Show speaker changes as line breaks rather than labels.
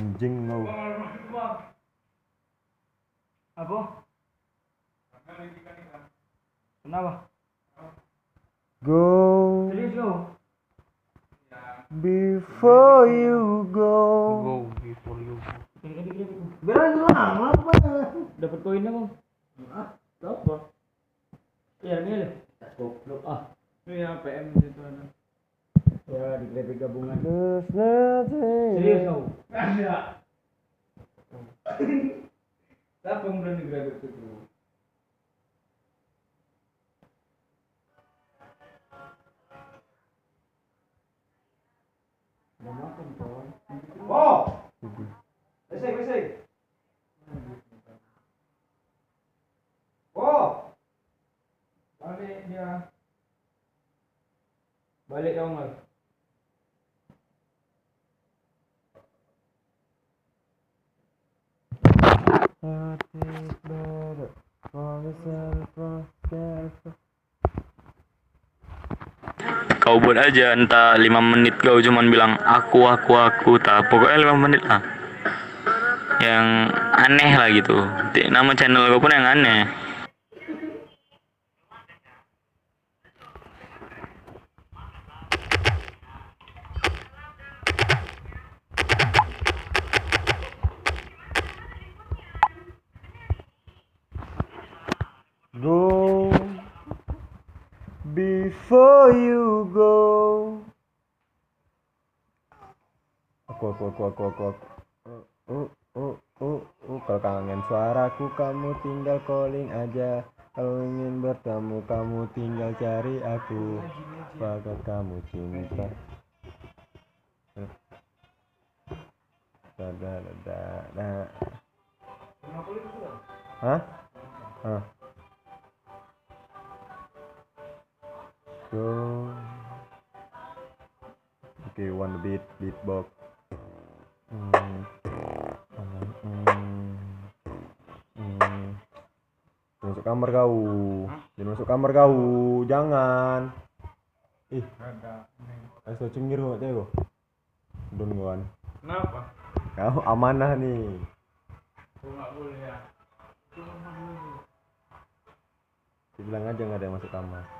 anjing kau
Apa? Kenapa?
go
Serius kau?
before you go
Go before you go.
Berani lama apa? Dapat koinnya bang? Ah, apa? Iya ini lah. Goblok ah.
Iya PM itu ada.
Ya di grafik gabungan.
Nothing
Serius kau?
Ada. Siapa yang berani grabit itu?
Makan.
Oh. Besek besek. Oh. Balik dia.
Balik kau nggak?
Kau buat aja entah lima menit kau cuman bilang aku aku aku tak pokoknya lima menit lah. Yang aneh lah gitu. Nama channel kau pun yang aneh
Go before you go. Aku aku aku aku aku. aku. Oh, oh, oh, oh. Kalau kangen suaraku kamu tinggal calling aja. Kalau ingin bertemu kamu tinggal cari aku. Bagai kamu cinta. Da da da. da. Hah? Hah? Go. Okay, one beat, beatbox. Hmm. Hmm. Hmm. Hmm. Jangan masuk kamar kau. Jangan masuk kamar kau. Jangan. Ih,
Ada.
ayo cengir kok teko. Don kawan.
Kenapa?
Kau amanah nih.
Nggak boleh ya.
Dibilang aja nggak ada yang masuk kamar.